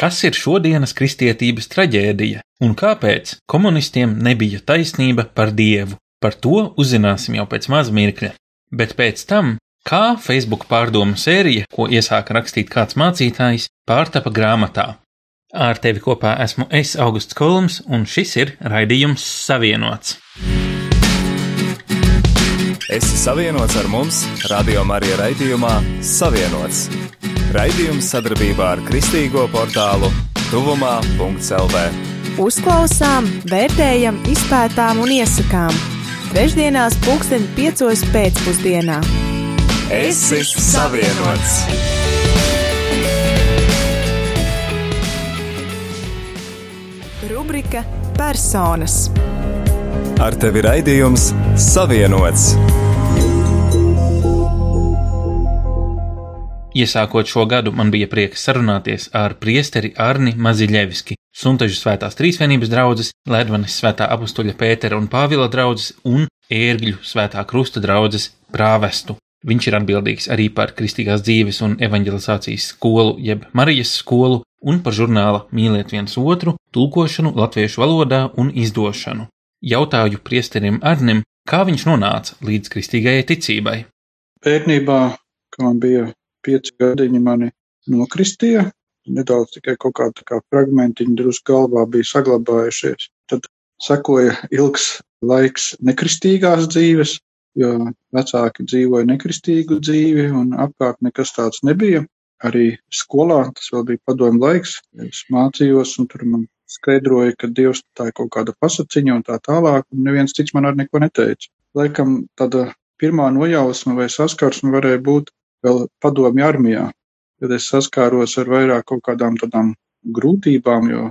Kas ir šodienas kristietības traģēdija un kāpēc komunistiem nebija taisnība par dievu? Par to uzzināsim jau pēc maz mirkļa. Bet pēc tam, kā Facebook pārdomu sērija, ko iesāka rakstīt kāds mācītājs, pārtapa grāmatā. Ar tevi kopā esmu es, Augusts Kolums, un šis ir raidījums Savienots. Esi savienots ar mums, Radio Marija raidījumā Savienots. Raidījums sadarbībā ar Kristīgo portālu Tuvumā.CLV. Uzklausām, vērtējam, izpētām un iesakām. Trešdienās, pulksten piecos pēcpusdienā. Esi savienots! Rubrika Personas. Ar tevi raidījums Savienots! Iesākot šo gadu, man bija prieks sarunāties ar priesteri Arni Maziļevski, Suntažu svētās trīsvienības draudzes, Ledvanes svētā apustuļa Pētera un Pāvila draudzes un Ērgļu svētā krusta draudzes prāvestu. Viņš ir atbildīgs arī par kristīgās dzīves un evanģelizācijas skolu, jeb Marijas skolu, un par žurnāla Mīliet viens otru, tulkošanu latviešu valodā un izdošanu. Jautāju priesterim Arnim, kā viņš nonāca līdz kristīgajai ticībai. Bērnībā, kad man bija pieci gadiņi mani nokristīja. Nedaudz tikai kaut kāda kā fragmentiņa drusku galvā bija saglabājušies. Tad sekoja ilgs laiks nekristīgās dzīves, jo vecāki dzīvoja nekristīgu dzīvi un apkārt nekas tāds nebija. Arī skolā tas vēl bija padomu laiks. Es mācījos un tur man skaidroja, ka Dievs tā ir kaut kāda pasaciņa un tā tālāk, un neviens cits man ar neko neteica. Laikam tāda pirmā nojausma vai saskarsme varēja būt vēl padomju armijā, kad es saskāros ar vairāk kaut kādām tādām grūtībām, jo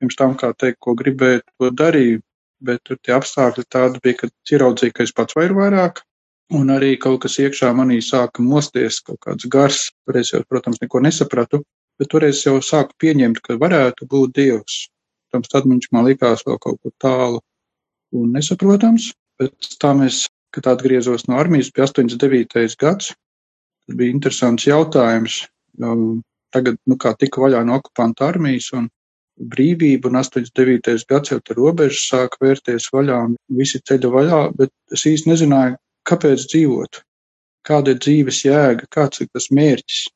pirms tam, kā teikt, ko gribēju, to darīju, bet tur tie apstākļi tādi bija, ka ieraudzīju, ka es pats varu vairāk, un arī kaut kas iekšā manī sāka mosties, kaut kāds gars, toreiz jau, protams, neko nesapratu, bet toreiz jau sāku pieņemt, ka varētu būt Dievs. Protams, tad viņš man likās vēl kaut kur tālu un nesaprotams, bet tā mēs, kad atgriezos no armijas, bija 89. gads, Tas bija interesants jautājums. Tagad, nu, kā tika vaļā no okupanta armijas un brīvība, un 89. gads jau tur robežas sāka vērties vaļā, un visi ceļa vaļā, bet es īsti nezināju, kāpēc dzīvot, kāda ir dzīves jēga, kāds ir tas mērķis.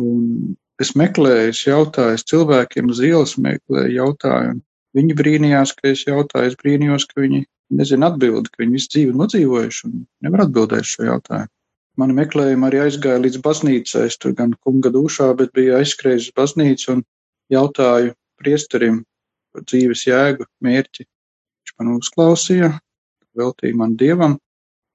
Un es meklēju, es jautāju cilvēkiem uz ielas, meklēju jautājumu. Viņi brīnījās, ka es jautāju, es brīnījos, ka viņi nezina atbildi, ka viņi visu dzīvi nodzīvojuši un nevar atbildēt šo jautājumu. Mani meklējumi arī aizgāja līdz baznīcai. Es tur gan kunga dušā, bet biju aizskrējis uz baznīcu un jautāju priesterim par dzīves jēgu, mērķi. Viņš man uzklausīja, veltīja man dievam.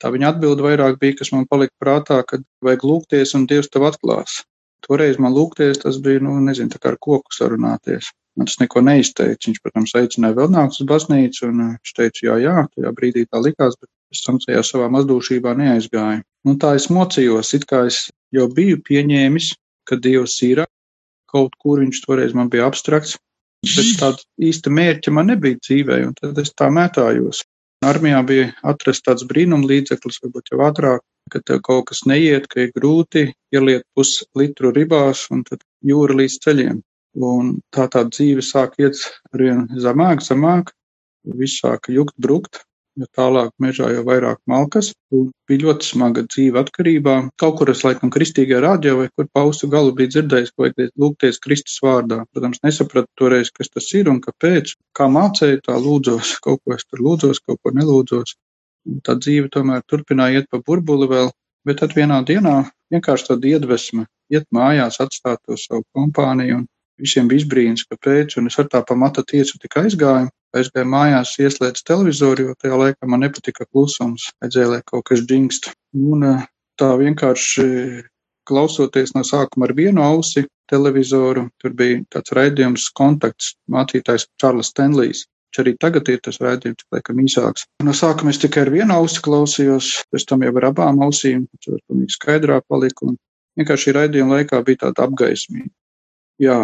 Tā viņa atbilde vairāk bija, kas man palika prātā, kad vajag lūgties un dievs tev atklās. Toreiz man lūgties, tas bija, nu, nezinu, tā kā ar koku sarunāties. Man tas neko neizteica. Viņš, protams, aicināja vēl nākt uz baznīcu, un viņš teica, jā, jā, tajā brīdī tā likās, bet es tam tajā savā mazdūšībā neaizgāju. Nu, tā es mocījos, it kā es jau biju pieņēmis, ka Dievs ir kaut kur, viņš toreiz man bija abstrakts, bet tāda īsta mērķa man nebija dzīvē, un tad es tā mētājos. Armijā bija atrast tāds brīnum līdzeklis, varbūt jau ātrāk, ka tev kaut kas neiet, ka ir grūti ieliet puslitru ribās un tad jūra līdz ceļiem. Un tā tā dzīve sāk iet arvien zemāk, zemāk, viss sāka jukt, brukt, jo tālāk mežā jau vairāk malkas, un bija ļoti smaga dzīve atkarībā. Kaut kur es laikam kristīgajā rādio vai kur paustu galu bija dzirdējis, ka vajag lūgties Kristus vārdā. Protams, nesapratu toreiz, kas tas ir un kāpēc. Kā mācēju, tā lūdzos, kaut ko es tur lūdzos, kaut ko nelūdzos. Tā dzīve tomēr turpināja iet pa burbuli vēl, bet tad vienā dienā vienkārši tāda iedvesma iet mājās, atstāt to savu kompāniju un Visiem bija izbrīns, kāpēc, un es ar tā pamata tiesu tik aizgāju. Aizgāju mājās, ieslēdzu televizoru, jo tajā laikā man nepatika klusums. Vajadzēja, lai kaut kas džingst. Un eh, tā vienkārši klausoties no sākuma ar vienu ausi televizoru, tur bija tāds raidījums kontakts mācītājs Čārlis Stenlijs. Arī tagad ir tas raidījums, laikam īsāks. No sākuma es tikai ar vienu ausi klausījos, pēc tam jau ar abām ausīm, tas pilnīgi skaidrāk palika. Un vienkārši raidījuma laikā bija tāda apgaismība. Jā,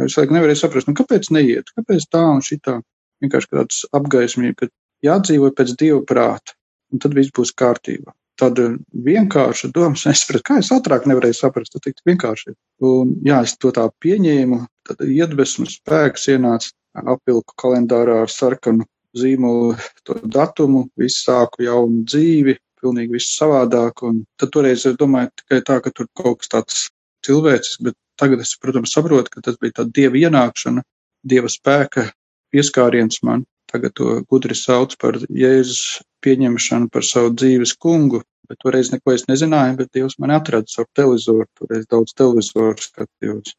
Es laikam nevarēju saprast, nu, kāpēc neiet, kāpēc tā un šitā. Vienkārši tāds apgaismība, ka jādzīvo pēc dieva prāta, un tad viss būs kārtībā. tāda vienkārša doma. Es nesapratu, kā es ātrāk nevarēju saprast, tas tik vienkārši. Un, jā, es to tā pieņēmu, tad iedvesmu spēks ienāca, apvilku kalendārā ar sarkanu zīmolu, to datumu, visu sāku jaunu dzīvi, pilnīgi viss savādāk. Un tad toreiz es domāju tikai tā, ka tur kaut kas tāds cilvēcisks, bet tagad es, protams, saprotu, ka tas bija tā dieva ienākšana, dieva spēka pieskāriens man. Tagad to gudri sauc par Jēzus pieņemšanu par savu dzīves kungu, bet toreiz neko es nezināju, bet Dievs man atrada savu televizoru, toreiz daudz televizoru skatījos.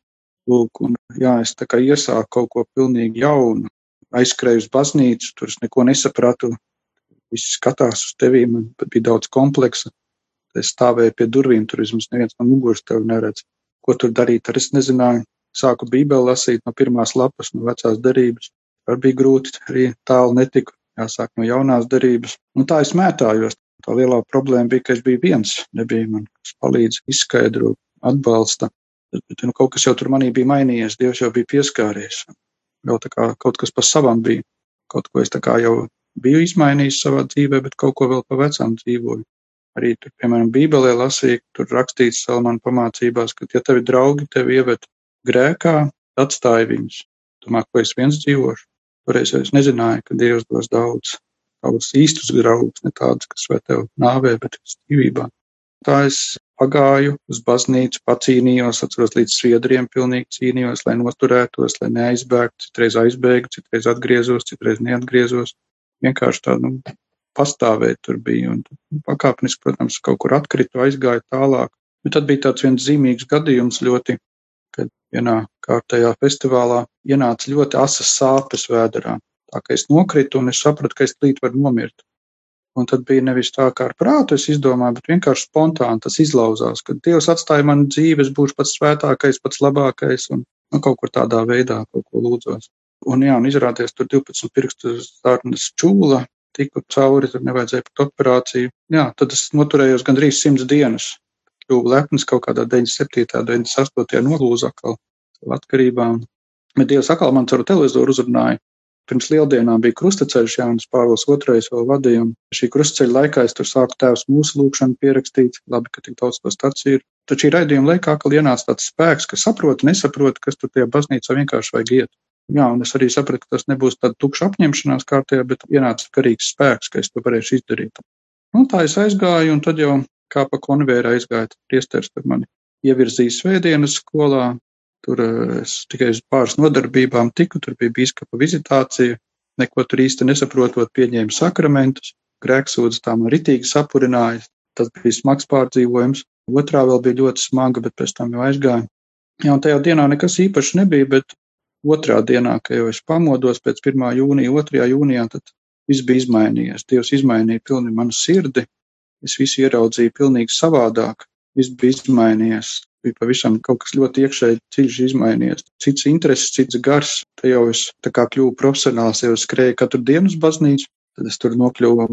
Lūk, un jā, es tā kā iesāku kaut ko pilnīgi jaunu, aizskrēju uz baznīcu, tur es neko nesapratu, visi skatās uz tevi, man bija daudz kompleksa. Es stāvēju pie durvīm, tur vismaz neviens no muguras tevi neredz. Ko tur darīt, arī es nezināju. Sāku bībeli lasīt no pirmās lapas, no vecās derības. Ar bija grūti, arī tālu netiku, jāsāk no jaunās derības. Un tā es mētājos. Tā lielā problēma bija, ka es biju viens, nebija man, kas palīdz izskaidro, atbalsta. Bet, nu, kaut kas jau tur manī bija mainījies, Dievs jau bija pieskāries. Jau tā kā kaut kas pa savam bija, kaut ko es tā kā jau biju izmainījis savā dzīvē, bet kaut ko vēl pa vecām dzīvoju. Arī, tur, piemēram, Bībelē lasīja, tur rakstīts Salmāna pamācībās, ka, ja tavi draugi tevi ieved grēkā, atstāja viņus. Domā, ko es viens dzīvošu. Toreiz es nezināju, ka Dievs dos daudz, daudz īstus draugus, ne tādus, kas vai tev nāvē, bet dzīvībā. Tā es pagāju uz baznīcu, pacīnījos, atceros līdz sviedriem, pilnīgi cīnījos, lai noturētos, lai neaizbēgtu, citreiz aizbēgu, citreiz atgriezos, citreiz neatgriezos. Vienkārši tā, nu, pastāvēt tur bija, un pakāpeniski, protams, kaut kur atkritu, aizgāju tālāk. Bet tad bija tāds viens zīmīgs gadījums ļoti kad vienā kārtējā festivālā ienāca ļoti asas sāpes vēderā. Tā kā es nokritu un es sapratu, ka es tūlīt varu nomirt. Un tad bija nevis tā, kā ar prātu es izdomāju, bet vienkārši spontāni tas izlauzās, ka Dievs atstāja man dzīvi, es būšu pats svētākais, pats labākais un nu, kaut kur tādā veidā kaut ko lūdzos. Un jā, un izrādījās tur 12 pirkstu sārnas čūla, tiku cauri, tur nevajadzēja pat operāciju. Jā, tad es noturējos gandrīz simts dienas kļuvu lepns kaut kādā 97. 98. nolūza atkal atkarībā. Bet Dievs atkal man caur televizoru uzrunāja. Pirms lieldienām bija krustaceļš, Jānis Pāvils II vēl vadīja, un šī krustaceļa laikā es tur sāku tēvs mūsu lūkšanu pierakstīt, labi, ka tik daudz to staciju ir. Tad šī raidījuma laikā atkal ienāca tāds spēks, ka saproti, nesaproti, kas tur tajā baznīcā vienkārši vajag iet. Jā, un es arī sapratu, ka tas nebūs tāda tukša apņemšanās kārtējā, bet ienāca karīgs spēks, ka es to varēšu izdarīt. Un tā es aizgāju, un tad jau kā pa konvēru aizgāja priesteris, tad mani ievirzīja svētdienas skolā. Tur eh, es tikai uz pāris nodarbībām tiku, tur bija bīskapa vizitācija, neko tur īsti nesaprotot, pieņēma sakramentus, grēksūdz tā man ritīgi sapurināja, tas bija smags pārdzīvojums. Otrā vēl bija ļoti smaga, bet pēc tam jau aizgāja. Jā, un tajā dienā nekas īpaši nebija, bet otrā dienā, kad jau es pamodos pēc 1. jūnija, 2. jūnijā, tad viss bija izmainījies. Dievs izmainīja pilni manu sirdi, Es visu ieraudzīju pilnīgi savādāk. Viss bija izmainījies. Bija pavisam kaut kas ļoti iekšēji dziļš izmainījies. Cits intereses, cits gars. Te jau es tā kā kļuvu profesionāls, jau skrēju katru dienu uz baznīcu. Tad es tur nokļuvu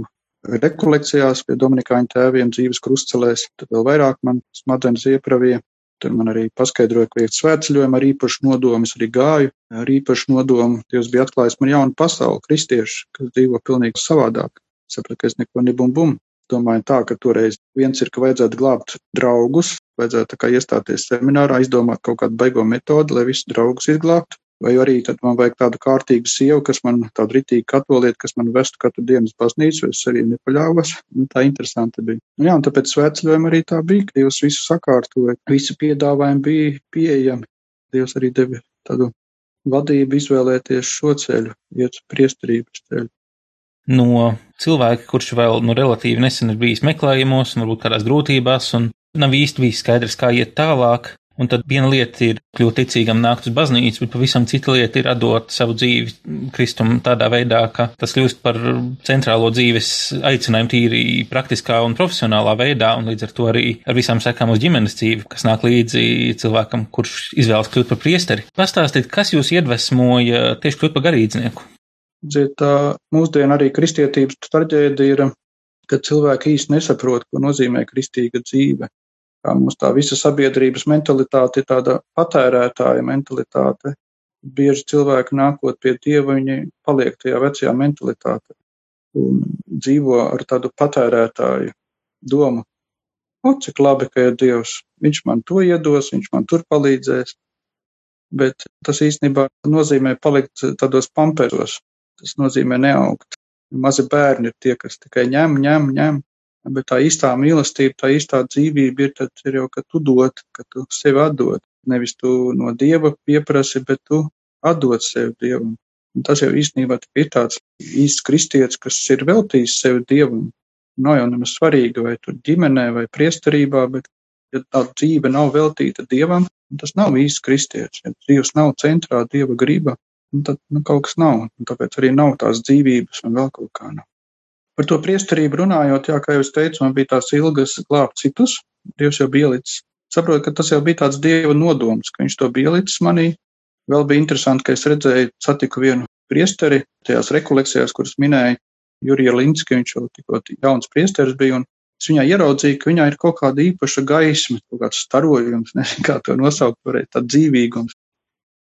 rekolekcijās pie Dominikāņu tēviem dzīves krustcelēs. Tad vēl vairāk man smadzenes iepravīja. Tur man arī paskaidroja, ka vajag svētceļojumu ar īpašu nodomu. Es arī gāju ar īpašu nodomu. Dievs bija atklājis man jaunu pasauli, kristieši, kas dzīvo pilnīgi savādāk. Sapratu, ka es neko nebum bum domāju tā, ka toreiz viens ir, ka vajadzētu glābt draugus, vajadzētu kā iestāties seminārā, izdomāt kaut kādu baigo metodi, lai visus draugus izglābtu. Vai arī tad man vajag tādu kārtīgu sievu, kas man tādu ritīgi katolieti, kas man vestu katru dienu uz baznīcu, es arī nepaļāvos. Nu, tā interesanti bija. Nu, jā, un tāpēc svētceļojumi arī tā bija, ka Dievs visu sakārtoja. Visi piedāvājumi bija pieejami. Dievs arī deva tādu vadību izvēlēties šo ceļu, iet priesterības ceļu no cilvēka, kurš vēl nu, relatīvi nesen ir bijis meklējumos, un varbūt kādās grūtībās, un nav īsti bijis skaidrs, kā iet tālāk. Un tad viena lieta ir kļūt ticīgam, nākt uz baznīcu, bet pavisam cita lieta ir atdot savu dzīvi Kristum tādā veidā, ka tas kļūst par centrālo dzīves aicinājumu tīri praktiskā un profesionālā veidā, un līdz ar to arī ar visām sekām uz ģimenes dzīvi, kas nāk līdzi cilvēkam, kurš izvēlas kļūt par priesteri. Pastāstiet, kas jūs iedvesmoja tieši kļūt par garīdznieku? Tā mūsdienu arī kristietības traģēdija ir, ka cilvēki īsti nesaprot, ko nozīmē kristīga dzīve. Kā mums tā visa sabiedrības mentalitāte ir tāda patērētāja mentalitāte. Bieži cilvēki nākot pie Dieva, viņi paliek tajā vecajā mentalitātē un dzīvo ar tādu patērētāju domu, o, cik labi, ka ir Dievs, viņš man to iedos, viņš man tur palīdzēs. Bet tas īstenībā nozīmē palikt tādos pamperos. Tas nozīmē neaugt. Mazi bērni ir tie, kas tikai ņem, ņem, ņem. Bet tā īstā mīlestība, tā īstā dzīvība ir, tad ir jau, ka tu dod, ka tu sevi atdod. Nevis tu no Dieva pieprasi, bet tu atdod sevi Dievam. Un tas jau īstenībā ir tāds īsts kristietis, kas ir veltījis sevi Dievam. Nav jau nemaz svarīgi, vai tur ģimenē vai priesterībā, bet ja tā dzīve nav veltīta Dievam, tas nav īsts kristietis. Ja Dievs nav centrā, Dieva griba, tad nu, kaut kas nav. Un tāpēc arī nav tās dzīvības un vēl kaut kā nav. Par to priesterību runājot, jā, kā jau es teicu, man bija tās ilgas glābt citus. Dievs jau bija ielicis. Saprotu, ka tas jau bija tāds Dieva nodoms, ka viņš to bija ielicis manī. Vēl bija interesanti, ka es redzēju, satiku vienu priesteri tajās rekolekcijās, kuras minēja Jurija Linski, viņš jau tikko jauns priesteris bija, es viņā ieraudzīju, ka viņā ir kaut kāda īpaša gaisma, kaut kāds starojums, nezinu, kā to nosaukt, varētu tā dzīvīgums.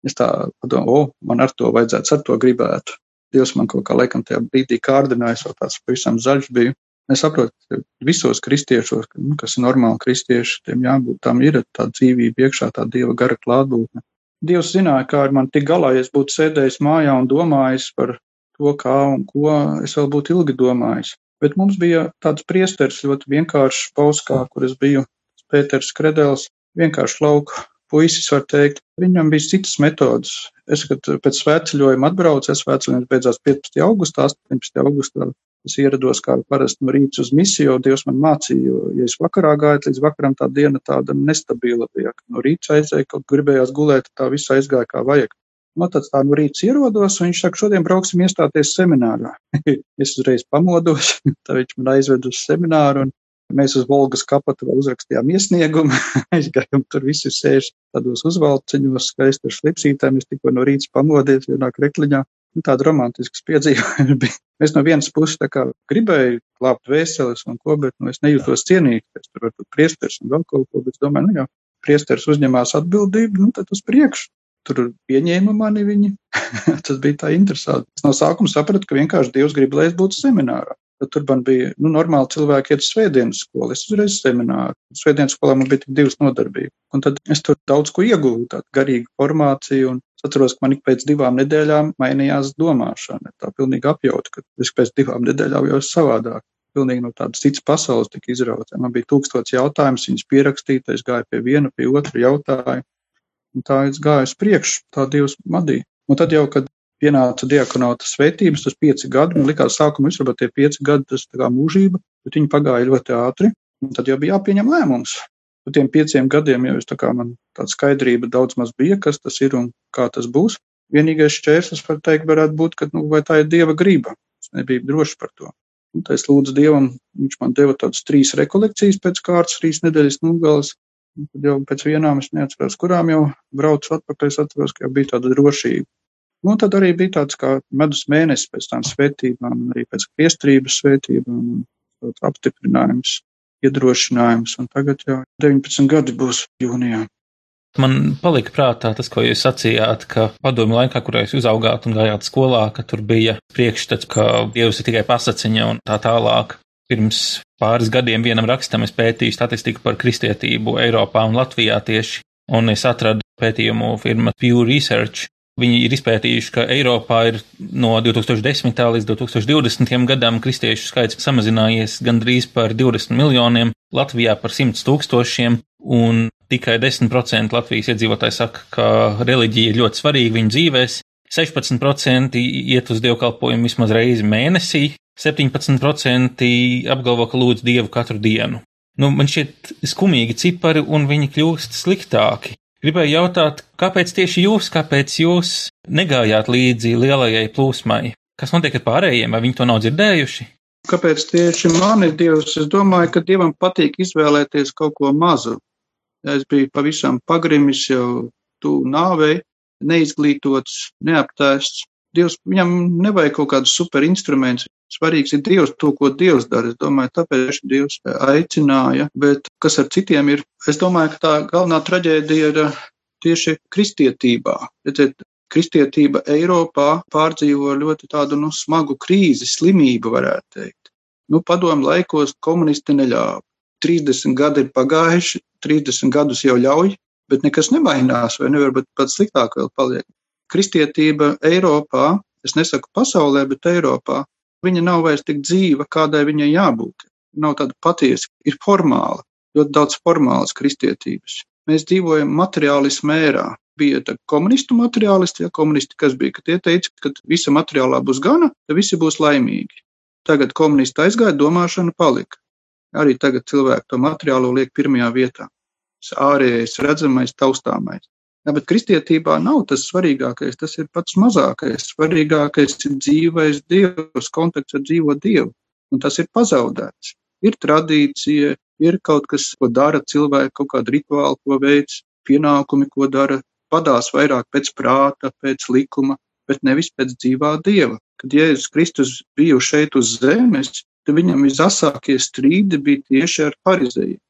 Es tā padomāju, o, man ar to vajadzētu, ar to gribētu. Dievs man kaut kā laikam tajā brīdī kārdinājis, vēl tāds pavisam zaļš biju. Es saprotu, ka visos kristiešos, nu, kas ir normāli kristieši, tiem jābūt, tam ir tā dzīvība iekšā, tā Dieva gara klātbūtne. Dievs zināja, kā ar mani tik galā, ja es būtu sēdējis mājā un domājis par to, kā un ko es vēl būtu ilgi domājis. Bet mums bija tāds priesteris ļoti vienkāršs pauskā, kur es biju Pēters Kredels, vienkārši lauka puisis, var teikt. Viņam bija citas metodas. Es, kad pēc svētceļojuma atbraucu, es svētceļojums beidzās 15. augustā, 18. augustā Es ierados kā parasti no rīta uz misiju, jo Dievs man mācīja, jo, ja es vakarā gāju, līdz vakaram tā diena tāda nestabila bija. No rīta aizēja, kaut gribējās gulēt, tā viss aizgāja kā vajag. Man tāds tā no rīta ierodos, un viņš saka, šodien brauksim iestāties seminārā. es uzreiz pamodos, tā viņš man aizved uz semināru, un Mēs uz Volgas kapatu uzrakstījām iesniegumu, aizgājām tur visi sēž tādos uzvalciņos, skaisti ar slipsītēm, es tikko no rīta pamodies vienā krekliņā, nu, tāda romantisks piedzīvojums bija. Es no vienas puses gribēju glābt vēseles un ko, bet nu, es nejūtos cienīgi, ka es tur varu priesteris un vēl kaut ko, bet es domāju, nu jā, priesteris uzņemās atbildību, nu tad uz priekšu. Tur pieņēma mani viņi. Tas bija tā interesanti. Es no sākuma sapratu, ka vienkārši Dievs grib, lai es būtu seminārā. Tad tur man bija, nu, normāli cilvēki iet uz svētdienas skolu. Es uzreiz semināru. Svētdienas skolā man bija tik divas nodarbības. Un tad es tur daudz ko ieguvu, tādu garīgu formāciju. Un es atceros, ka man ik pēc divām nedēļām mainījās domāšana. Tā pilnīgi apjauta, ka es pēc divām nedēļām jau esmu savādāk. Pilnīgi no tādas citas pasaules tika izrauts. Man bija tūkstots jautājumus, viņas pierakstīja, es gāju pie viena, pie otra jautājumu. Un tā es gāju uz priekšu, tā Dievs madīja. Un tad jau, kad pienāca diakonāta svētības, tas pieci gadi, man likās sākumā vispār tie pieci gadi, tas tā kā mūžība, bet viņi pagāja ļoti ātri, un tad jau bija jāpieņem lēmums. Par tiem pieciem gadiem jau es tā kā man tāda skaidrība daudz maz bija, kas tas ir un kā tas būs. Vienīgais šķērslis, var teikt, varētu būt, ka, nu, vai tā ir Dieva griba. Es nebiju drošs par to. Un tā es lūdzu Dievam, viņš man deva tādas trīs rekolekcijas pēc kārtas, trīs nedēļas nogalas. Tad jau pēc vienām es neatceros, kurām jau braucu atpakaļ, es atceros, ka jau bija tāda drošība. Nu, tad arī bija tāds kā medus mēnesis pēc tām svētībām, arī pēc priestrības svētībām, apstiprinājums, iedrošinājums, un tagad jau 19 gadi būs jūnijā. Man palika prātā tas, ko jūs sacījāt, ka padomju laikā, kurā jūs uzaugāt un gājāt skolā, ka tur bija priekšstats, ka Dievs ir tikai pasaciņa un tā tālāk. Pirms pāris gadiem vienam rakstam es pētīju statistiku par kristietību Eiropā un Latvijā tieši, un es atradu pētījumu firma Pew Research, Viņi ir izpētījuši, ka Eiropā ir no 2010. līdz 2020. gadam kristiešu skaits samazinājies gandrīz par 20 miljoniem, Latvijā par 100 tūkstošiem, un tikai 10% Latvijas iedzīvotāji saka, ka reliģija ir ļoti svarīga viņu dzīvēs, 16% iet uz dievkalpojumu vismaz reizi mēnesī, 17% apgalvo, ka lūdz dievu katru dienu. Nu, man šķiet skumīgi cipari, un viņi kļūst sliktāki. Gribēju jautāt, kāpēc tieši jūs, kāpēc jūs negājāt līdzi lielajai plūsmai? Kas notiek ar pārējiem, vai viņi to nav dzirdējuši? Kāpēc tieši man ir Dievs? Es domāju, ka Dievam patīk izvēlēties kaut ko mazu. Es biju pavisam pagrimis jau tu nāvei, neizglītots, neaptēsts. Dievs, viņam nevajag kaut kādus super instrumentus. Svarīgs ir Dievs, to, ko Dievs dara. Es domāju, tāpēc Dievs aicināja, bet kas ar citiem ir? Es domāju, ka tā galvenā traģēdija ir eh, tieši kristietībā. Redziet, kristietība Eiropā pārdzīvo ļoti tādu nu, smagu krīzi, slimību, varētu teikt. Nu, padomu laikos komunisti neļāva. 30 gadi ir pagājuši, 30 gadus jau ļauj, bet nekas nemainās, vai nevar būt pat sliktāk vēl paliek. Kristietība Eiropā, es nesaku pasaulē, bet Eiropā, viņa nav vairs tik dzīva, kādai viņai jābūt. Nav tāda patiesa, ir formāla, ļoti daudz formālas kristietības. Mēs dzīvojam materiālismu ērā. Bija tā komunistu materiālisti, ja komunisti, kas bija, ka tie teica, ka visa materiālā būs gana, tad visi būs laimīgi. Tagad komunisti aizgāja, domāšana palika. Arī tagad cilvēki to materiālo liek pirmajā vietā. Ārējais, redzamais, taustāmais. Ja, bet kristietībā nav tas svarīgākais, tas ir pats mazākais. Svarīgākais ir dzīvais dievs, kontakts ar dzīvo dievu, un tas ir pazaudēts. Ir tradīcija, ir kaut kas, ko dara cilvēki, kaut kāda rituāla, ko veids, pienākumi, ko dara, padās vairāk pēc prāta, pēc likuma, bet nevis pēc dzīvā dieva. Kad Jēzus Kristus bija šeit uz zemes, tad viņam visasākie strīdi bija tieši ar farizējiem.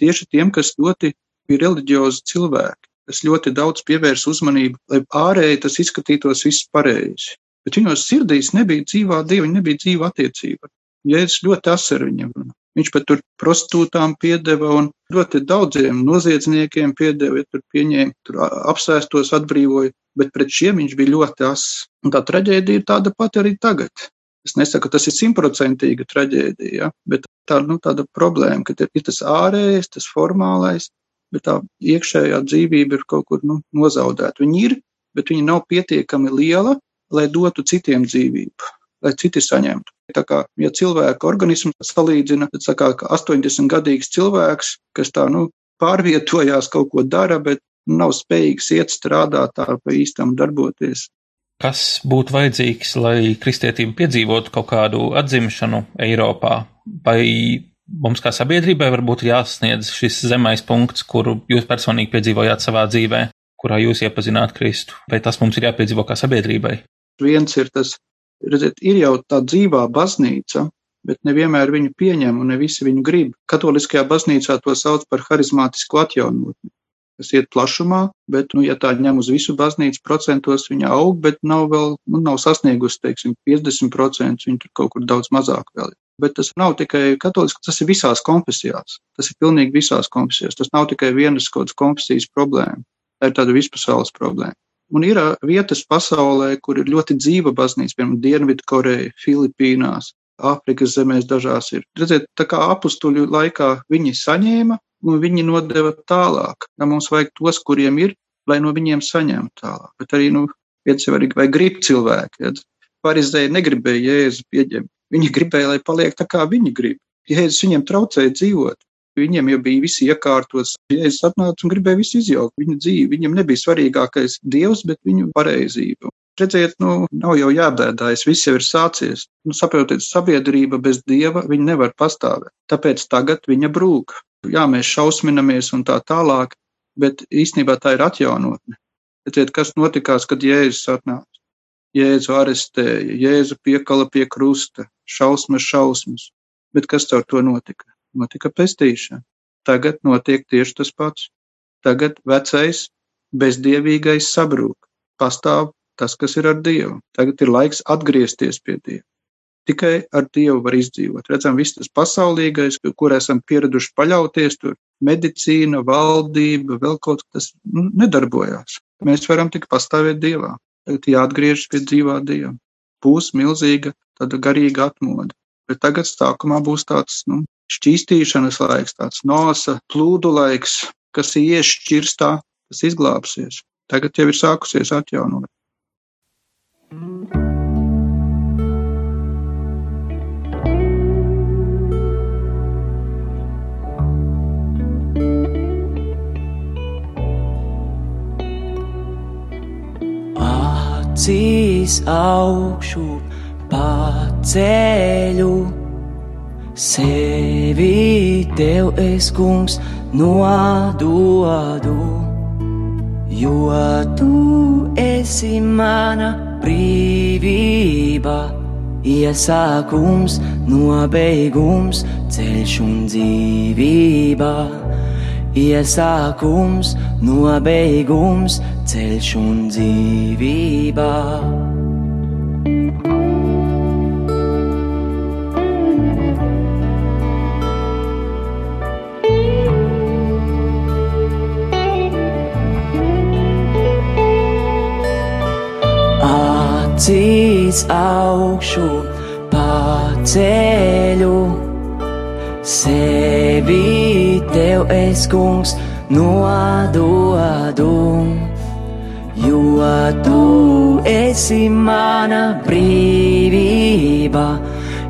Tieši tiem, kas ļoti bija reliģiozi cilvēki, kas ļoti daudz pievērs uzmanību, lai ārēji tas izskatītos viss pareizi. Bet viņos sirdīs nebija dzīvā dieva, nebija dzīva attiecība. Jēzus ļoti asar viņam runā. Viņš pat tur prostitūtām piedeva un ļoti daudziem noziedzniekiem piedeva, ja tur pieņēma, tur apsēstos, atbrīvoja, bet pret šiem viņš bija ļoti ass. Un tā traģēdija ir tāda pati arī tagad. Es nesaku, ka tas ir simtprocentīga traģēdija, ja? bet tā nu, tāda problēma, ka ir tas ārējais, tas formālais, bet tā iekšējā dzīvība ir kaut kur nu, nozaudēta. Viņa ir, bet viņa nav pietiekami liela, lai dotu citiem dzīvību, lai citi saņemtu. Tā kā, ja cilvēka organismu salīdzina, tad saka, ka 80-gadīgs cilvēks, kas tā, nu, pārvietojās, kaut ko dara, bet nav spējīgs iet strādāt tā pa īstam darboties. Kas būtu vajadzīgs, lai kristietība piedzīvotu kaut kādu atzimšanu Eiropā? Vai mums kā sabiedrībai varbūt jāsasniedz šis zemais punkts, kuru jūs personīgi piedzīvojāt savā dzīvē, kurā jūs iepazināt Kristu? Vai tas mums ir jāpiedzīvo kā sabiedrībai? Viens ir tas, redziet, ir jau tā dzīvā baznīca, bet nevienmēr viņu pieņem un ne visi viņu grib. Katoliskajā baznīcā to sauc par harizmātisku atjaunotni kas iet plašumā, bet, nu, ja tā ņem uz visu baznīcu procentos, viņa aug, bet nav vēl, nu, nav sasniegusi, teiksim, 50%, viņa tur kaut kur daudz mazāk vēl ir. Bet tas nav tikai katoliski, tas ir visās konfesijās. Tas ir pilnīgi visās konfesijās. Tas nav tikai vienas kaut kādas konfesijas problēma. Tā ir tāda vispasaules problēma. Un ir vietas pasaulē, kur ir ļoti dzīva baznīca, piemēram, Dienvidkoreja, Filipīnās, Āfrikas zemēs dažās ir. Redziet, tā kā apstuļu laikā viņi saņēma un viņi nodeva tālāk. Ja mums vajag tos, kuriem ir, lai no viņiem saņemtu tālāk. Bet arī, nu, viens jau arī vai grib cilvēki. Ja? Parizēji negribēja Jēzu pieņemt. Viņi gribēja, lai paliek tā, kā viņi grib. Jēzus viņiem traucēja dzīvot. Viņiem jau bija visi iekārtos. Jēzus atnāca un gribēja visu izjaukt viņu dzīvi. Viņam nebija svarīgākais Dievs, bet viņu pareizība. Redziet, nu, nav jau jābēdājas, viss jau ir sācies. Nu, saprotiet, sabiedrība bez dieva viņa nevar pastāvēt. Tāpēc tagad viņa brūk jā, mēs šausminamies un tā tālāk, bet īstenībā tā ir atjaunotne. Redziet, kas notikās, kad Jēzus atnāca? Jēzu arestēja, Jēzu piekala pie krusta, šausmas, šausmas. Bet kas ar to notika? Notika pestīšana. Tagad notiek tieši tas pats. Tagad vecais, bezdievīgais sabrūk. Pastāv tas, kas ir ar Dievu. Tagad ir laiks atgriezties pie Dieva. Tikai ar Dievu var izdzīvot. Redzam, viss tas pasaulīgais, kur esam pieraduši paļauties, tur medicīna, valdība, vēl kaut kas nu, nedarbojās. Mēs varam tikai pastāvēt Dievā. Tagad jāatgriežas pie dzīvā Dieva. Būs milzīga tāda garīga atmoda. Bet tagad sākumā būs tāds nu, šķīstīšanas laiks, tāds nosa plūdu laiks, kas iešķirstā, tas izglābsies. Tagad jau ir sākusies atjaunot. Mm. Acīs augšu paceļu. Sevi tev es, kungs, nododu, jo tu esi mana brīvība, iesākums, nobeigums, ceļš un dzīvība iesākums, nobeigums, ceļš un dzīvība. Acīs augšu paceļu sevi tev es, kungs, nododu, jo tu esi mana brīvība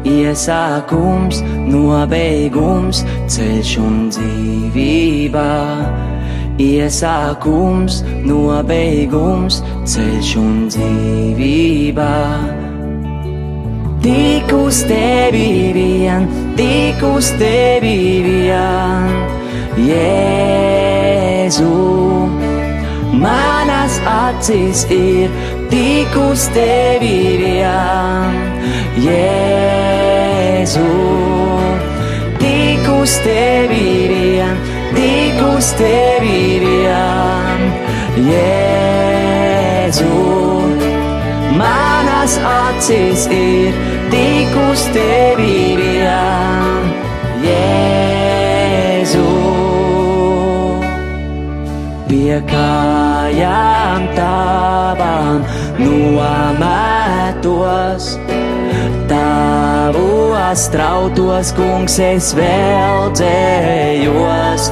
iesākums, nobeigums, ceļš un dzīvība. Iesākums, nobeigums, ceļš un dzīvība. Tik uz tevi vien, tik uz tevi vien, Jēzu. Manas acis ir tik uz tevi vien, Jēzu. Tik uz tevi vien, tik uz tevi vien, Jēzu. Manas acis ir tik uz tevi vien, Jēzu. Pie kājām tavām nometos, tavos trautos, kungs, es vēl dzējos.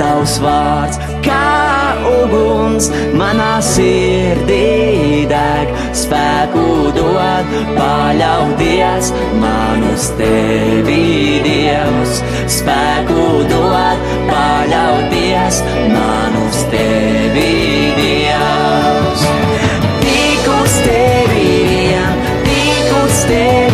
Tavs vārds kā uguns manā sirdī deg, spēku dod paļauties man uz tevi, Dievs. Spēku dod paļauties man uz tevi, Dievs. Tik uz tevi vien, tik uz tevi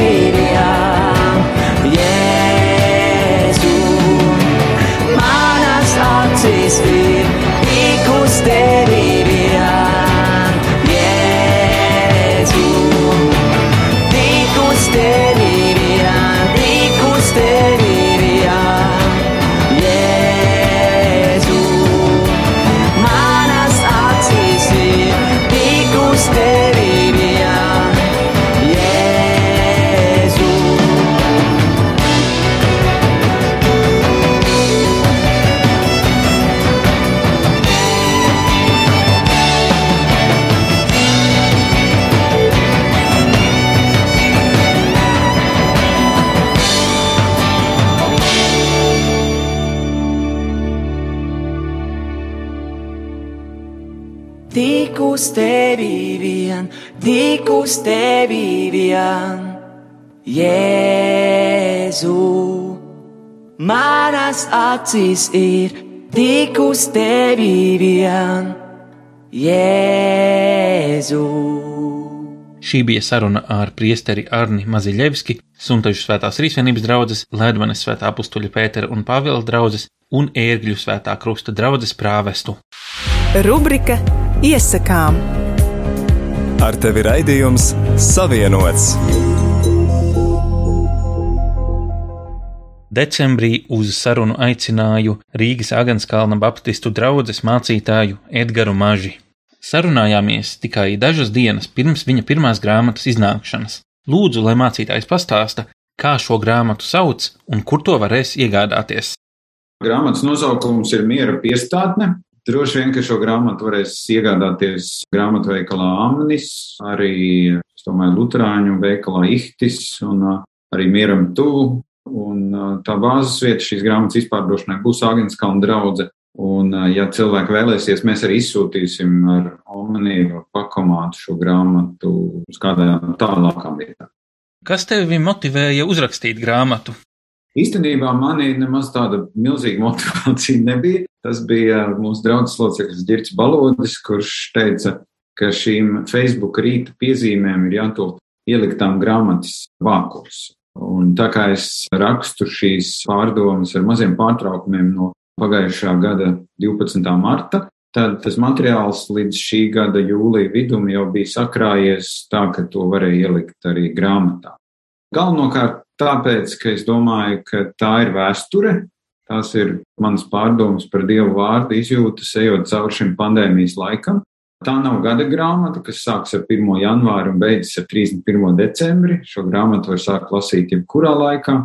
Tik uz tevi vien, tik uz tevi vien, Jēzu. Manas acis ir tik uz tevi vien, Jēzu. Šī bija saruna ar priesteri Arni Maziļevski, Suntažu svētās Rīsvienības draudzes, Ledvanes svētā apustuļa Pētera un Pāvila draudzes un Ērgļu svētā krusta draudzes prāvestu. Rubrika Iesakām. Ar tevi raidījums Savienots. Decembrī uz sarunu aicināju Rīgas Agenskalna Baptistu draugas mācītāju Edgars Maži. Sarunājāmies tikai dažas dienas pirms viņa pirmās grāmatas iznākšanas. Lūdzu, lai mācītājs pastāsta, kā šo grāmatu sauc un kur to varēs iegādāties. Grāmatas nosaukums ir Miera piestātne. Droši vien, ka šo grāmatu varēs iegādāties grāmatveikalā Amnis, arī, es domāju, Lutāņu veikalā Ihtis un uh, arī Mieram tuvu. Un uh, tā bāzes vieta šīs grāmatas izpārdošanai būs Agenskalna draudze. Un, uh, ja cilvēki vēlēsies, mēs arī izsūtīsim ar Omniju pakomātu šo grāmatu uz kādām tālākām vietām. Kas tevi motivēja uzrakstīt grāmatu? Īstenībā manī nemaz tāda milzīga motivācija nebija. Tas bija mūsu draugs loceklis Girts Balodis, kurš teica, ka šīm Facebook rīta piezīmēm ir jātop ieliktām grāmatas vākos. Un tā kā es rakstu šīs pārdomas ar maziem pārtraukumiem no pagājušā gada 12. marta, tad tas materiāls līdz šī gada jūlija vidum jau bija sakrājies tā, ka to varēja ielikt arī grāmatā. Galvenokārt tāpēc, ka es domāju, ka tā ir vēsture, tās ir manas pārdomas par Dievu vārdu izjūtas, ejot cauri šim pandēmijas laikam. Tā nav gada grāmata, kas sāks ar 1. janvāru un beidzas ar 31. decembri. Šo grāmatu var sākt lasīt jebkurā laikā.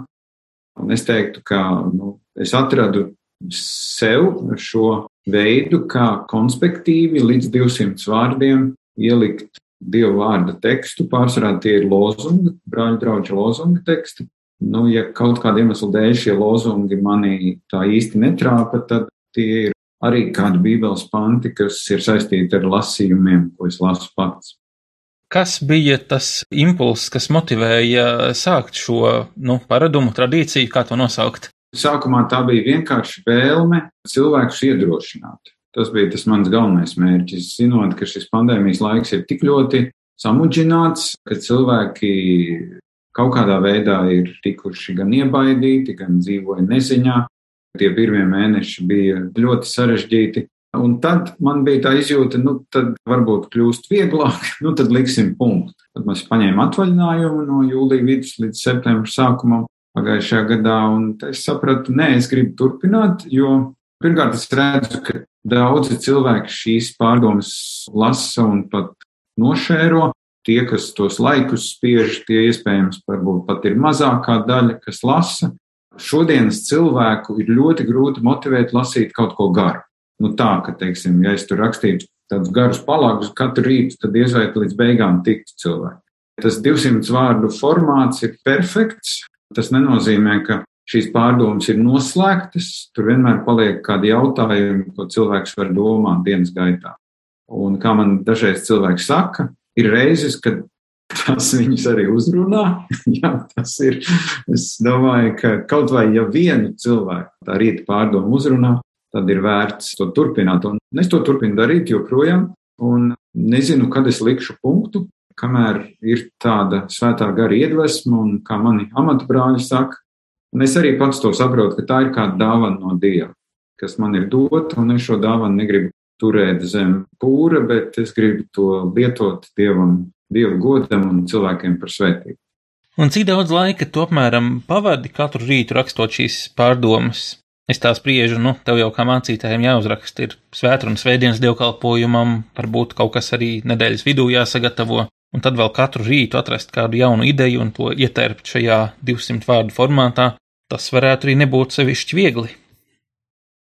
Un es teiktu, ka nu, es atradu sev šo veidu, kā konspektīvi līdz 200 vārdiem ielikt dievu vārda tekstu. Pārsvarā tie ir lozungi, brāļu draugu lozunga teksti. Nu, ja kaut kāda iemesla dēļ šie lozungi manī tā īsti netrāpa, tad tie ir arī kādi bībeles panti, kas ir saistīti ar lasījumiem, ko es lasu pats. Kas bija tas impulss, kas motivēja sākt šo nu, paradumu, tradīciju, kā to nosaukt? Sākumā tā bija vienkārši vēlme cilvēkus iedrošināt. Tas bija tas mans galvenais mērķis, zinot, ka šis pandēmijas laiks ir tik ļoti samudžināts, ka cilvēki kaut kādā veidā ir tikuši gan iebaidīti, gan dzīvoja neziņā. Tie pirmie mēneši bija ļoti sarežģīti. Un tad man bija tā izjūta, nu, tad varbūt kļūst vieglāk, nu, tad liksim punktu. Tad mēs paņēmām atvaļinājumu no jūlija vidus līdz septembra sākumam pagājušajā gadā, un es sapratu, nē, es gribu turpināt, jo pirmkārt es redzu, ka daudzi cilvēki šīs pārdomas lasa un pat nošēro. Tie, kas tos laikus spiež, tie iespējams varbūt pat ir mazākā daļa, kas lasa. Šodienas cilvēku ir ļoti grūti motivēt lasīt kaut ko garu. Nu tā, ka, teiksim, ja es tur rakstītu tādus garus palāgus katru rītu, tad vai līdz beigām tiktu cilvēki. Tas 200 vārdu formāts ir perfekts, Tas nenozīmē, ka šīs pārdomas ir noslēgtas. Tur vienmēr paliek kādi jautājumi, ko cilvēks var domāt dienas gaitā. Un kā man dažreiz cilvēki saka, ir reizes, kad tas viņus arī uzrunā. Jā, tas ir. Es domāju, ka kaut vai ja vienu cilvēku tā rīta pārdomu uzrunā, tad ir vērts to turpināt. Un es to turpinu darīt joprojām. Un nezinu, kad es likšu punktu, kamēr ir tāda svētā gara iedvesma, un kā mani amatbrāļi saka, un es arī pats to saprotu, ka tā ir kā dāvana no Dieva, kas man ir dota, un es šo dāvanu negribu turēt zem pūra, bet es gribu to lietot Dievam, Dieva godam un cilvēkiem par svētību. Un cik daudz laika tu apmēram pavadi katru rītu rakstot šīs pārdomas? Es tā spriežu, nu, tev jau kā mācītājiem jāuzraksta, ir svētdienas, svētdienas dievkalpojumam, varbūt kaut kas arī nedēļas vidū jāsagatavo un tad vēl katru rītu atrast kādu jaunu ideju un to ietērpt šajā 200 vārdu formātā, tas varētu arī nebūt sevišķi viegli.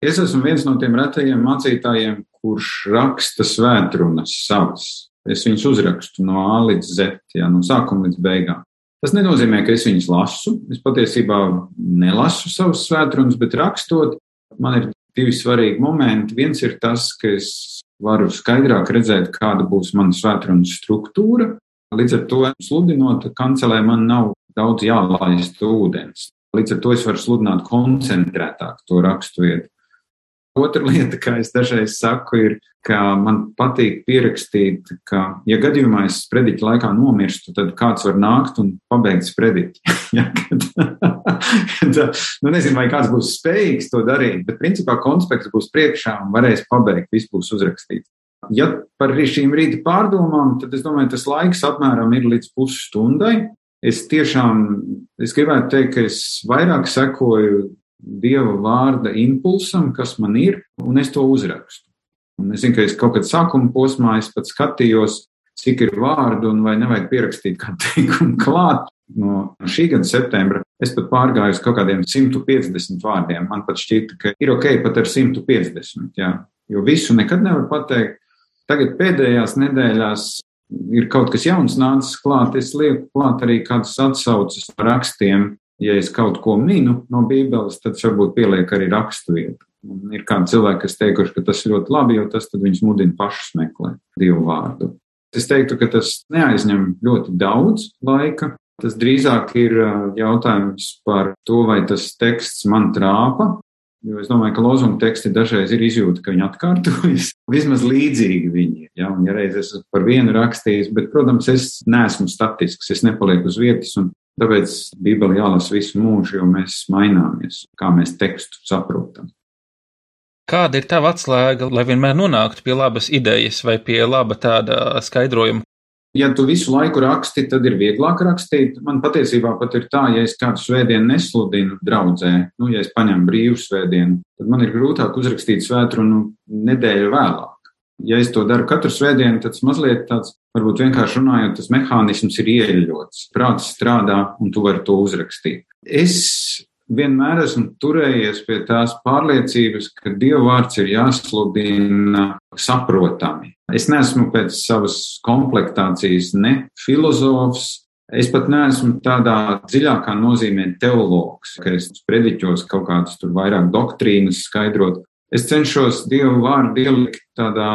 Es esmu viens no tiem retajiem mācītājiem, kurš raksta svētrunas savas. Es viņus uzrakstu no A līdz Z, jā, no sākuma līdz beigām. Tas nenozīmē, ka es viņus lasu. Es patiesībā nelasu savus svētrunas, bet rakstot, man ir divi svarīgi momenti. Viens ir tas, ka es varu skaidrāk redzēt, kāda būs mana svētrunas struktūra. Līdz ar to sludinot kancelē man nav daudz jālaist ūdens. Līdz ar to es varu sludināt koncentrētāk to rakstu vietu. Otra lieta, kā es dažreiz saku, ir, ka man patīk pierakstīt, ka, ja gadījumā es sprediķa laikā nomirstu, tad kāds var nākt un pabeigt sprediķi. ja, kad, kad, nu, nezinu, vai kāds būs spējīgs to darīt, bet principā konspekts būs priekšā un varēs pabeigt, viss būs uzrakstīts. Ja par šīm rīta pārdomām, tad es domāju, tas laiks apmēram ir līdz pusstundai. Es tiešām, es gribētu teikt, ka es vairāk sekoju dieva vārda impulsam, kas man ir, un es to uzrakstu. Un es zinu, ka es kaut kad sākuma posmā es pat skatījos, cik ir vārdu un vai nevajag pierakstīt kādu teikumu klāt. No šī gada septembra es pat pārgāju uz kaut kādiem 150 vārdiem. Man pat šķita, ka ir ok pat ar 150, jā, jo visu nekad nevar pateikt. Tagad pēdējās nedēļās ir kaut kas jauns nācis klāt. Es lieku klāt arī kādas atsauces rakstiem, ja es kaut ko minu no Bībeles, tad varbūt pieliek arī rakstu vietu. Un ir kādi cilvēki, kas teikuši, ka tas ir ļoti labi, jo tas viņus mudina pašus meklēt Dievu vārdu. Es teiktu, ka tas neaizņem ļoti daudz laika. Tas drīzāk ir jautājums par to, vai tas teksts man trāpa. Jo es domāju, ka lozuma teksti dažreiz ir izjūta, ka viņi atkārtojas. Vismaz līdzīgi viņi ir. Ja, ja reiz es par vienu rakstījis, bet, protams, es neesmu statisks, es nepalieku uz vietas. Un Tāpēc Bībeli jālasa visu mūžu, jo mēs maināmies, kā mēs tekstu saprotam. Kāda ir tava atslēga, lai vienmēr nonāktu pie labas idejas vai pie laba tāda skaidrojuma? Ja tu visu laiku raksti, tad ir vieglāk rakstīt. Man patiesībā pat ir tā, ja es kādu svētdienu nesludinu draudzē, nu, ja es paņemu brīvu svētdienu, tad man ir grūtāk uzrakstīt svētrunu nedēļu vēlāk ja es to daru katru svētdienu, tad tas mazliet tāds, varbūt vienkārši runājot, tas mehānisms ir ieļots. Prāts strādā un tu vari to uzrakstīt. Es vienmēr esmu turējies pie tās pārliecības, ka Dieva vārds ir jāsludina saprotami. Es neesmu pēc savas komplektācijas ne filozofs, Es pat neesmu tādā dziļākā nozīmē teologs, ka es prediķos kaut kādas tur vairāk doktrīnas skaidrot. Es cenšos Dievu vārdu ielikt tādā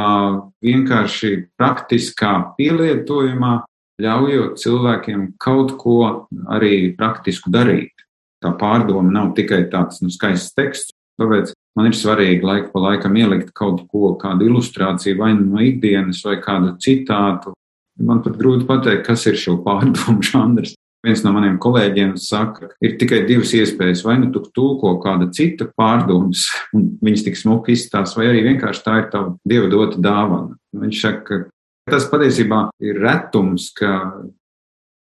vienkārši praktiskā pielietojumā, ļaujot cilvēkiem kaut ko arī praktisku darīt. Tā pārdoma nav tikai tāds nu, skaists teksts, tāpēc man ir svarīgi laiku pa laikam ielikt kaut ko, kādu ilustrāciju vai no ikdienas vai kādu citātu. Man pat grūti pateikt, kas ir šo pārdomu žanrs. Viens no maniem kolēģiem saka, ir tikai divas iespējas. Vai nu tu tulko kāda cita pārdomas, un viņas tik smuki izstāsta, vai arī vienkārši tā ir tava dieva dota dāvana. Viņš saka, ka tas patiesībā ir retums, ka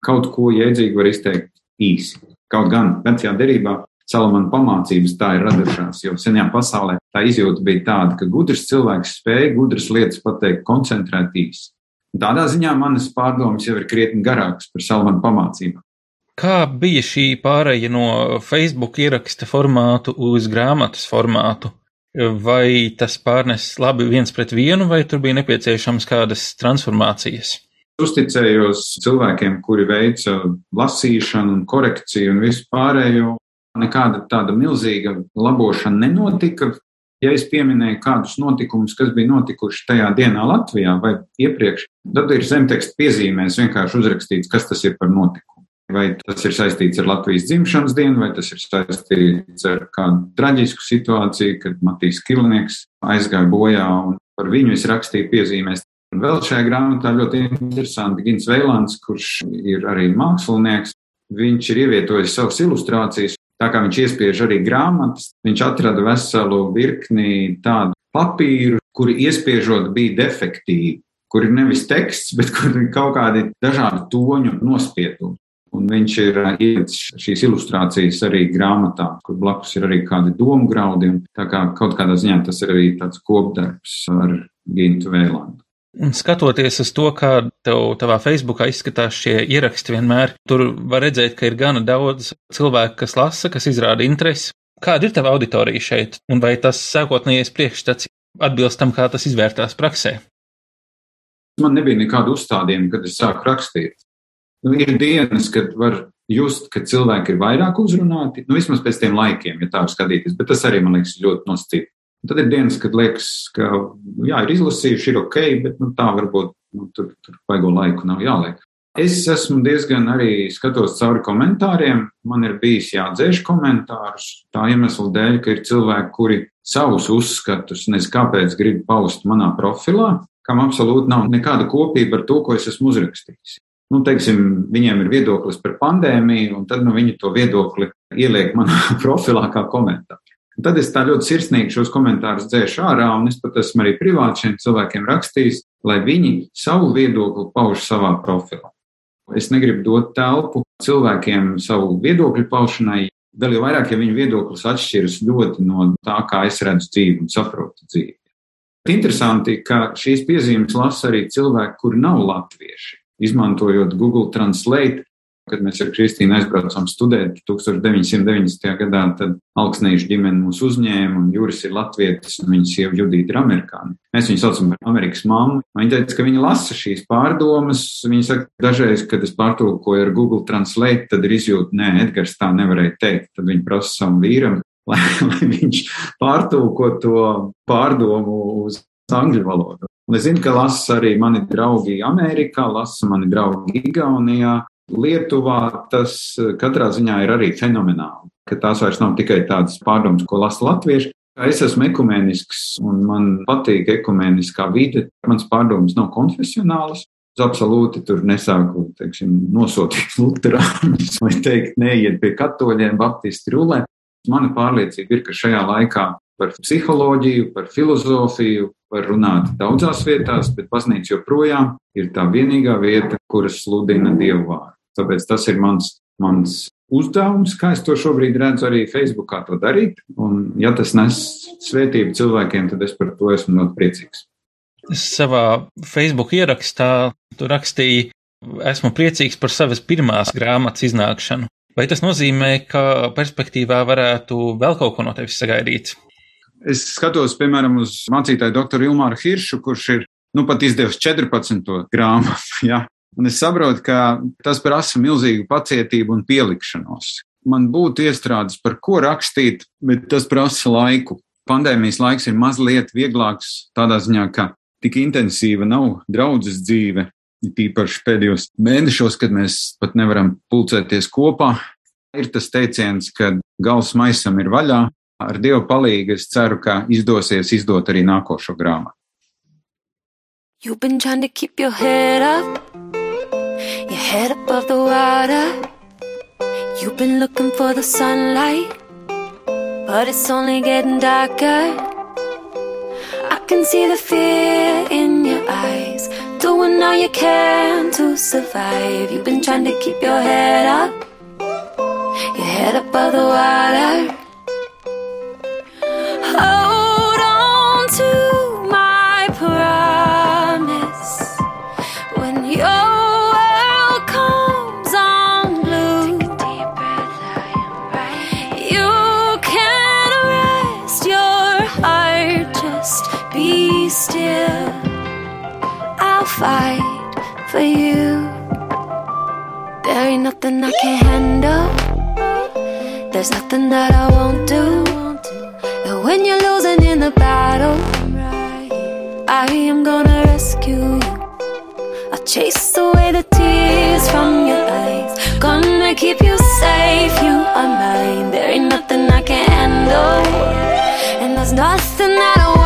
kaut ko jēdzīgi var izteikt īsi. Kaut gan vecajā derībā Salamana pamācības tā ir radušās, jo senajā pasaulē tā izjūta bija tāda, ka gudrs cilvēks spēja gudras lietas pateikt koncentrēti īsi. Tādā ziņā manas pārdomas jau ir krietni garākas par Salamana pamācībām. Kā bija šī pāreja no Facebook ieraksta formātu uz grāmatas formātu? Vai tas pārnes labi viens pret vienu, vai tur bija nepieciešams kādas transformācijas? Uzticējos cilvēkiem, kuri veica lasīšanu un korekciju un visu pārējo. Nekāda tāda milzīga labošana nenotika. Ja es pieminēju kādus notikumus, kas bija notikuši tajā dienā Latvijā vai iepriekš, tad ir zemteksta piezīmēs vienkārši uzrakstīts, kas tas ir par notikumu. Vai tas ir saistīts ar Latvijas dzimšanas dienu, vai tas ir saistīts ar kādu traģisku situāciju, kad Matīs Kilnieks aizgāja bojā un par viņu es rakstīju piezīmēs. Un vēl šajā grāmatā ļoti interesanti Gins Veilants, kurš ir arī mākslinieks. Viņš ir ievietojis savas ilustrācijas, tā kā viņš iespiež arī grāmatas. Viņš atrada veselu virkni tādu papīru, kuri iespiežot bija defektīvi, kur ir nevis teksts, bet kur ir kaut kādi dažādi toņu nospiedumi. Un viņš ir ielicis šīs ilustrācijas arī grāmatā, kur blakus ir arī kādi domu graudi. Tā kā kaut kādā ziņā tas ir arī tāds kopdarbs ar Gintu Vēlandu. Un skatoties uz to, kā tev tavā Facebookā izskatās šie ieraksti vienmēr, tur var redzēt, ka ir gana daudz cilvēku, kas lasa, kas izrāda interesi. Kāda ir tava auditorija šeit, un vai tas sākotnējais priekšstats atbilst tam, kā tas izvērtās praksē? Man nebija nekādu uzstādījumu, kad es sāku rakstīt. Nu, ir dienas, kad var just, ka cilvēki ir vairāk uzrunāti, nu, vismaz pēc tiem laikiem, ja tā var skatīties, bet tas arī man liekas ļoti nosacīti. Tad ir dienas, kad liekas, ka, jā, ir izlasījuši, ir ok, bet nu, tā varbūt nu, tur, tur vaigo laiku nav jāliek. Es esmu diezgan arī skatos cauri komentāriem. Man ir bijis jādzēš komentārus tā iemesla dēļ, ka ir cilvēki, kuri savus uzskatus, nezinu, kāpēc grib paust manā profilā, kam absolūti nav nekāda kopība ar to, ko es esmu uzrakstījis nu, teiksim, viņiem ir viedoklis par pandēmiju, un tad nu, viņi to viedokli ieliek manā profilā kā komentāru. Un tad es tā ļoti sirsnīgi šos komentārus dzēšu ārā, un es pat esmu arī privāti šiem cilvēkiem rakstījis, lai viņi savu viedokli pauž savā profilā. Es negribu dot telpu cilvēkiem savu viedokļu paušanai, vēl jau vairāk, ja viņu viedoklis atšķiras ļoti no tā, kā es redzu dzīvi un saprotu dzīvi. Interesanti, ka šīs piezīmes lasa arī cilvēki, kuri nav latvieši izmantojot Google Translate. Kad mēs ar Kristīnu aizbraucām studēt 1990. gadā, tad Alksnīšu ģimene mūs uzņēma, un Juris ir latvietis, un viņas sieva Judīta ir amerikāni. Mēs viņu saucam par Amerikas mammu. Viņa teica, ka viņa lasa šīs pārdomas. Viņa saka, dažreiz, kad es pārtulkoju ar Google Translate, tad ir izjūta, nē, Edgars tā nevarēja teikt. Tad viņa prasa savam vīram, lai, lai viņš pārtulko to pārdomu uz angļu valodu. Un es zinu, ka lasa arī mani draugi Amerikā, lasa mani draugi Igaunijā, Lietuvā. Tas eh, katrā ziņā ir arī fenomenāli, ka tās vairs nav tikai tādas pārdomas, ko lasa latvieši. Es esmu ekumenisks un man patīk ekumeniskā vide. Mans pārdomas nav konfesionālas. Es absolūti tur nesāku teiksim, nosodīt luterāņus vai teikt, neiet pie katoļiem, baptisti rulē. Mana pārliecība ir, ka šajā laikā par psiholoģiju, par filozofiju, var runāt daudzās vietās, bet baznīca joprojām ir tā vienīgā vieta, kuras sludina Dievu vārdu. Tāpēc tas ir mans, mans uzdevums, kā es to šobrīd redzu arī Facebookā to darīt. Un, ja tas nes svētību cilvēkiem, tad es par to esmu ļoti priecīgs. Savā Facebook ierakstā tu rakstīji, esmu priecīgs par savas pirmās grāmatas iznākšanu. Vai tas nozīmē, ka perspektīvā varētu vēl kaut ko no tevis sagaidīt? Es skatos, piemēram, uz mācītāju doktoru Ilmāru Hiršu, kurš ir nu pat izdevusi 14. grāmatu. Ja? Un es saprotu, ka tas prasa milzīgu pacietību un pielikšanos. Man būtu iestrādes, par ko rakstīt, bet tas prasa laiku. Pandēmijas laiks ir mazliet vieglāks tādā ziņā, ka tik intensīva nav draudzes dzīve, tīpaši pēdējos mēnešos, kad mēs pat nevaram pulcēties kopā. Ir tas teiciens, ka gals maisam ir vaļā. Ar Dievu palīdzību es ceru, ka izdosies izdot arī nākošo grāmatu. You've been trying to keep your head up, your head above the water. You've been looking for the sunlight, but it's only getting darker. I can see the fear in your eyes, doing all you can to survive. You've been trying to keep your head up, your head above the water. Hold on to my promise when your world comes. You can rest your heart, just be still. I'll fight for you. There ain't nothing I can't handle. There's nothing that I won't do. When you're losing in the battle, I am gonna rescue you. I'll chase away the tears from your eyes. Gonna keep you safe, you are mine. There ain't nothing I can't handle. And there's nothing that I won't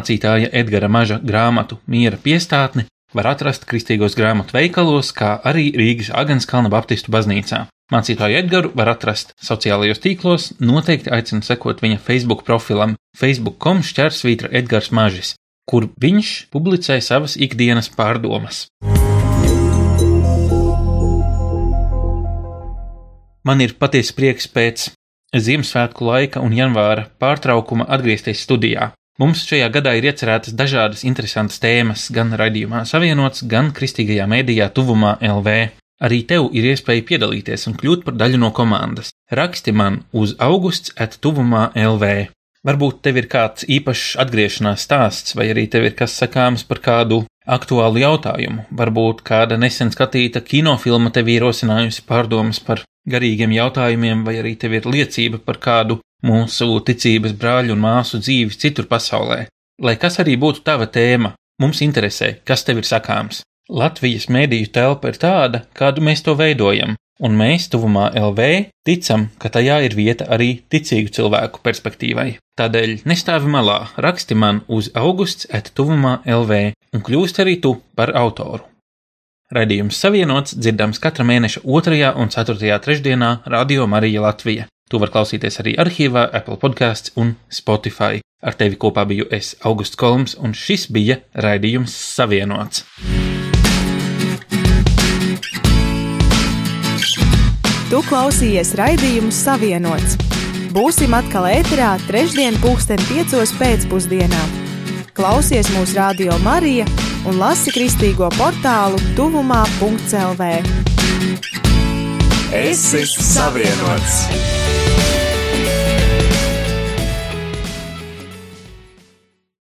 Mācītāja Edgara Maža grāmatu Miera piestātne var atrast kristīgos grāmatu veikalos, kā arī Rīgas Agenskalna Baptistu baznīcā. Mācītāju Edgaru var atrast sociālajos tīklos, noteikti aicinu sekot viņa Facebook profilam facebook.com šķērsvītra Edgars Mažis, kur viņš publicē savas ikdienas pārdomas. Man ir patiesi prieks pēc Ziemassvētku laika un janvāra pārtraukuma atgriezties studijā. Mums šajā gadā ir iecerētas dažādas interesantas tēmas, gan raidījumā savienots, gan kristīgajā mēdījā tuvumā LV. Arī tev ir iespēja piedalīties un kļūt par daļu no komandas. Raksti man uz augusts at tuvumā LV. Varbūt tev ir kāds īpašs atgriešanās stāsts, vai arī tev ir kas sakāms par kādu aktuālu jautājumu. Varbūt kāda nesen skatīta kinofilma tev ir rosinājusi pārdomas par garīgiem jautājumiem, vai arī tev ir liecība par kādu mūsu ticības brāļu un māsu dzīvi citur pasaulē. Lai kas arī būtu tava tēma, mums interesē, kas tev ir sakāms. Latvijas mēdīju telpa ir tāda, kādu mēs to veidojam, un mēs tuvumā LV ticam, ka tajā ir vieta arī ticīgu cilvēku perspektīvai. Tādēļ nestāvi malā, raksti man uz augusts at tuvumā LV un kļūst arī tu par autoru. Raidījums savienots dzirdams katra mēneša 2. un 4. trešdienā Radio Marija Latvija. To var klausīties arī arhīvā, Apple podkāsts un Spotify. Ar tevi kopā biju es, Augusts Kolms, un šis bija raidījums savienots. Tu klausījies raidījumu Savienots. Būsim atkal ēterā trešdien, pulksten piecos pēcpusdienā. Klausies mūsu radio Marija un lasi kristīgo portālu tuvumā.lv. Esi savienots!